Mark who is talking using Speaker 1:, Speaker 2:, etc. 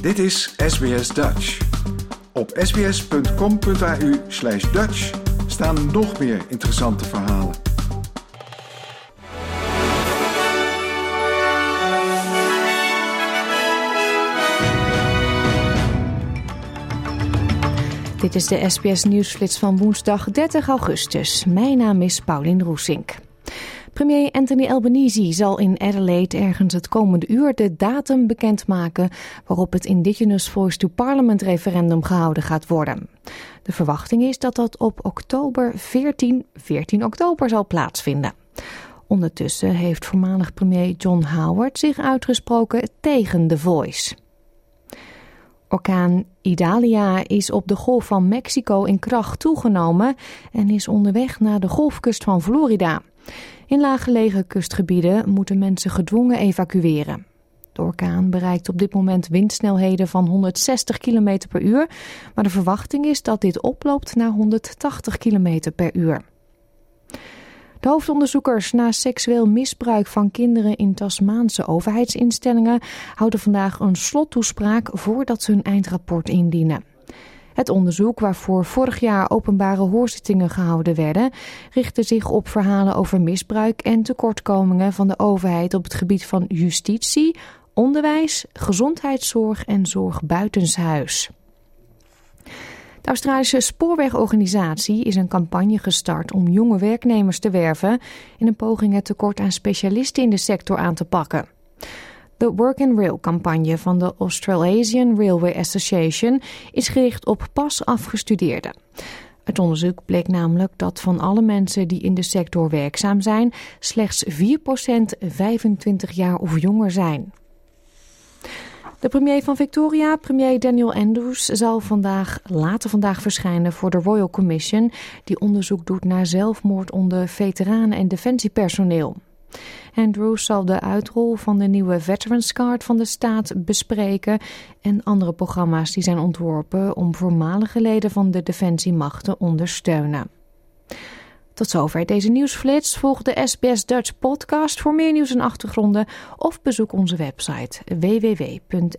Speaker 1: Dit is SBS Dutch. Op sbs.com.au slash Dutch staan nog meer interessante verhalen.
Speaker 2: Dit is de SBS Nieuwsflits van woensdag 30 augustus. Mijn naam is Paulien Roesink. Premier Anthony Albanese zal in Adelaide ergens het komende uur de datum bekendmaken waarop het Indigenous Voice to Parliament referendum gehouden gaat worden. De verwachting is dat dat op oktober 14, 14 oktober zal plaatsvinden. Ondertussen heeft voormalig premier John Howard zich uitgesproken tegen The Voice. Orkaan Idalia is op de golf van Mexico in kracht toegenomen en is onderweg naar de golfkust van Florida. In laaggelegen kustgebieden moeten mensen gedwongen evacueren. De orkaan bereikt op dit moment windsnelheden van 160 km per uur, maar de verwachting is dat dit oploopt naar 180 km per uur. De hoofdonderzoekers naar seksueel misbruik van kinderen in Tasmaanse overheidsinstellingen houden vandaag een slottoespraak voordat ze hun eindrapport indienen. Het onderzoek, waarvoor vorig jaar openbare hoorzittingen gehouden werden, richtte zich op verhalen over misbruik en tekortkomingen van de overheid op het gebied van justitie, onderwijs, gezondheidszorg en zorg buitenshuis. De Australische spoorwegorganisatie is een campagne gestart om jonge werknemers te werven in een poging het tekort aan specialisten in de sector aan te pakken. De Work and Rail campagne van de Australasian Railway Association is gericht op pas afgestudeerden. Het onderzoek bleek namelijk dat van alle mensen die in de sector werkzaam zijn, slechts 4% 25 jaar of jonger zijn. De premier van Victoria, premier Daniel Andrews, zal vandaag, later vandaag verschijnen voor de Royal Commission, die onderzoek doet naar zelfmoord onder veteranen en defensiepersoneel. Andrews zal de uitrol van de nieuwe Veterans Card van de staat bespreken en andere programma's die zijn ontworpen om voormalige leden van de defensiemacht te ondersteunen. Tot zover deze nieuwsflits. Volg de SBS Dutch podcast voor meer nieuws en achtergronden of bezoek onze website www.sbs.com.au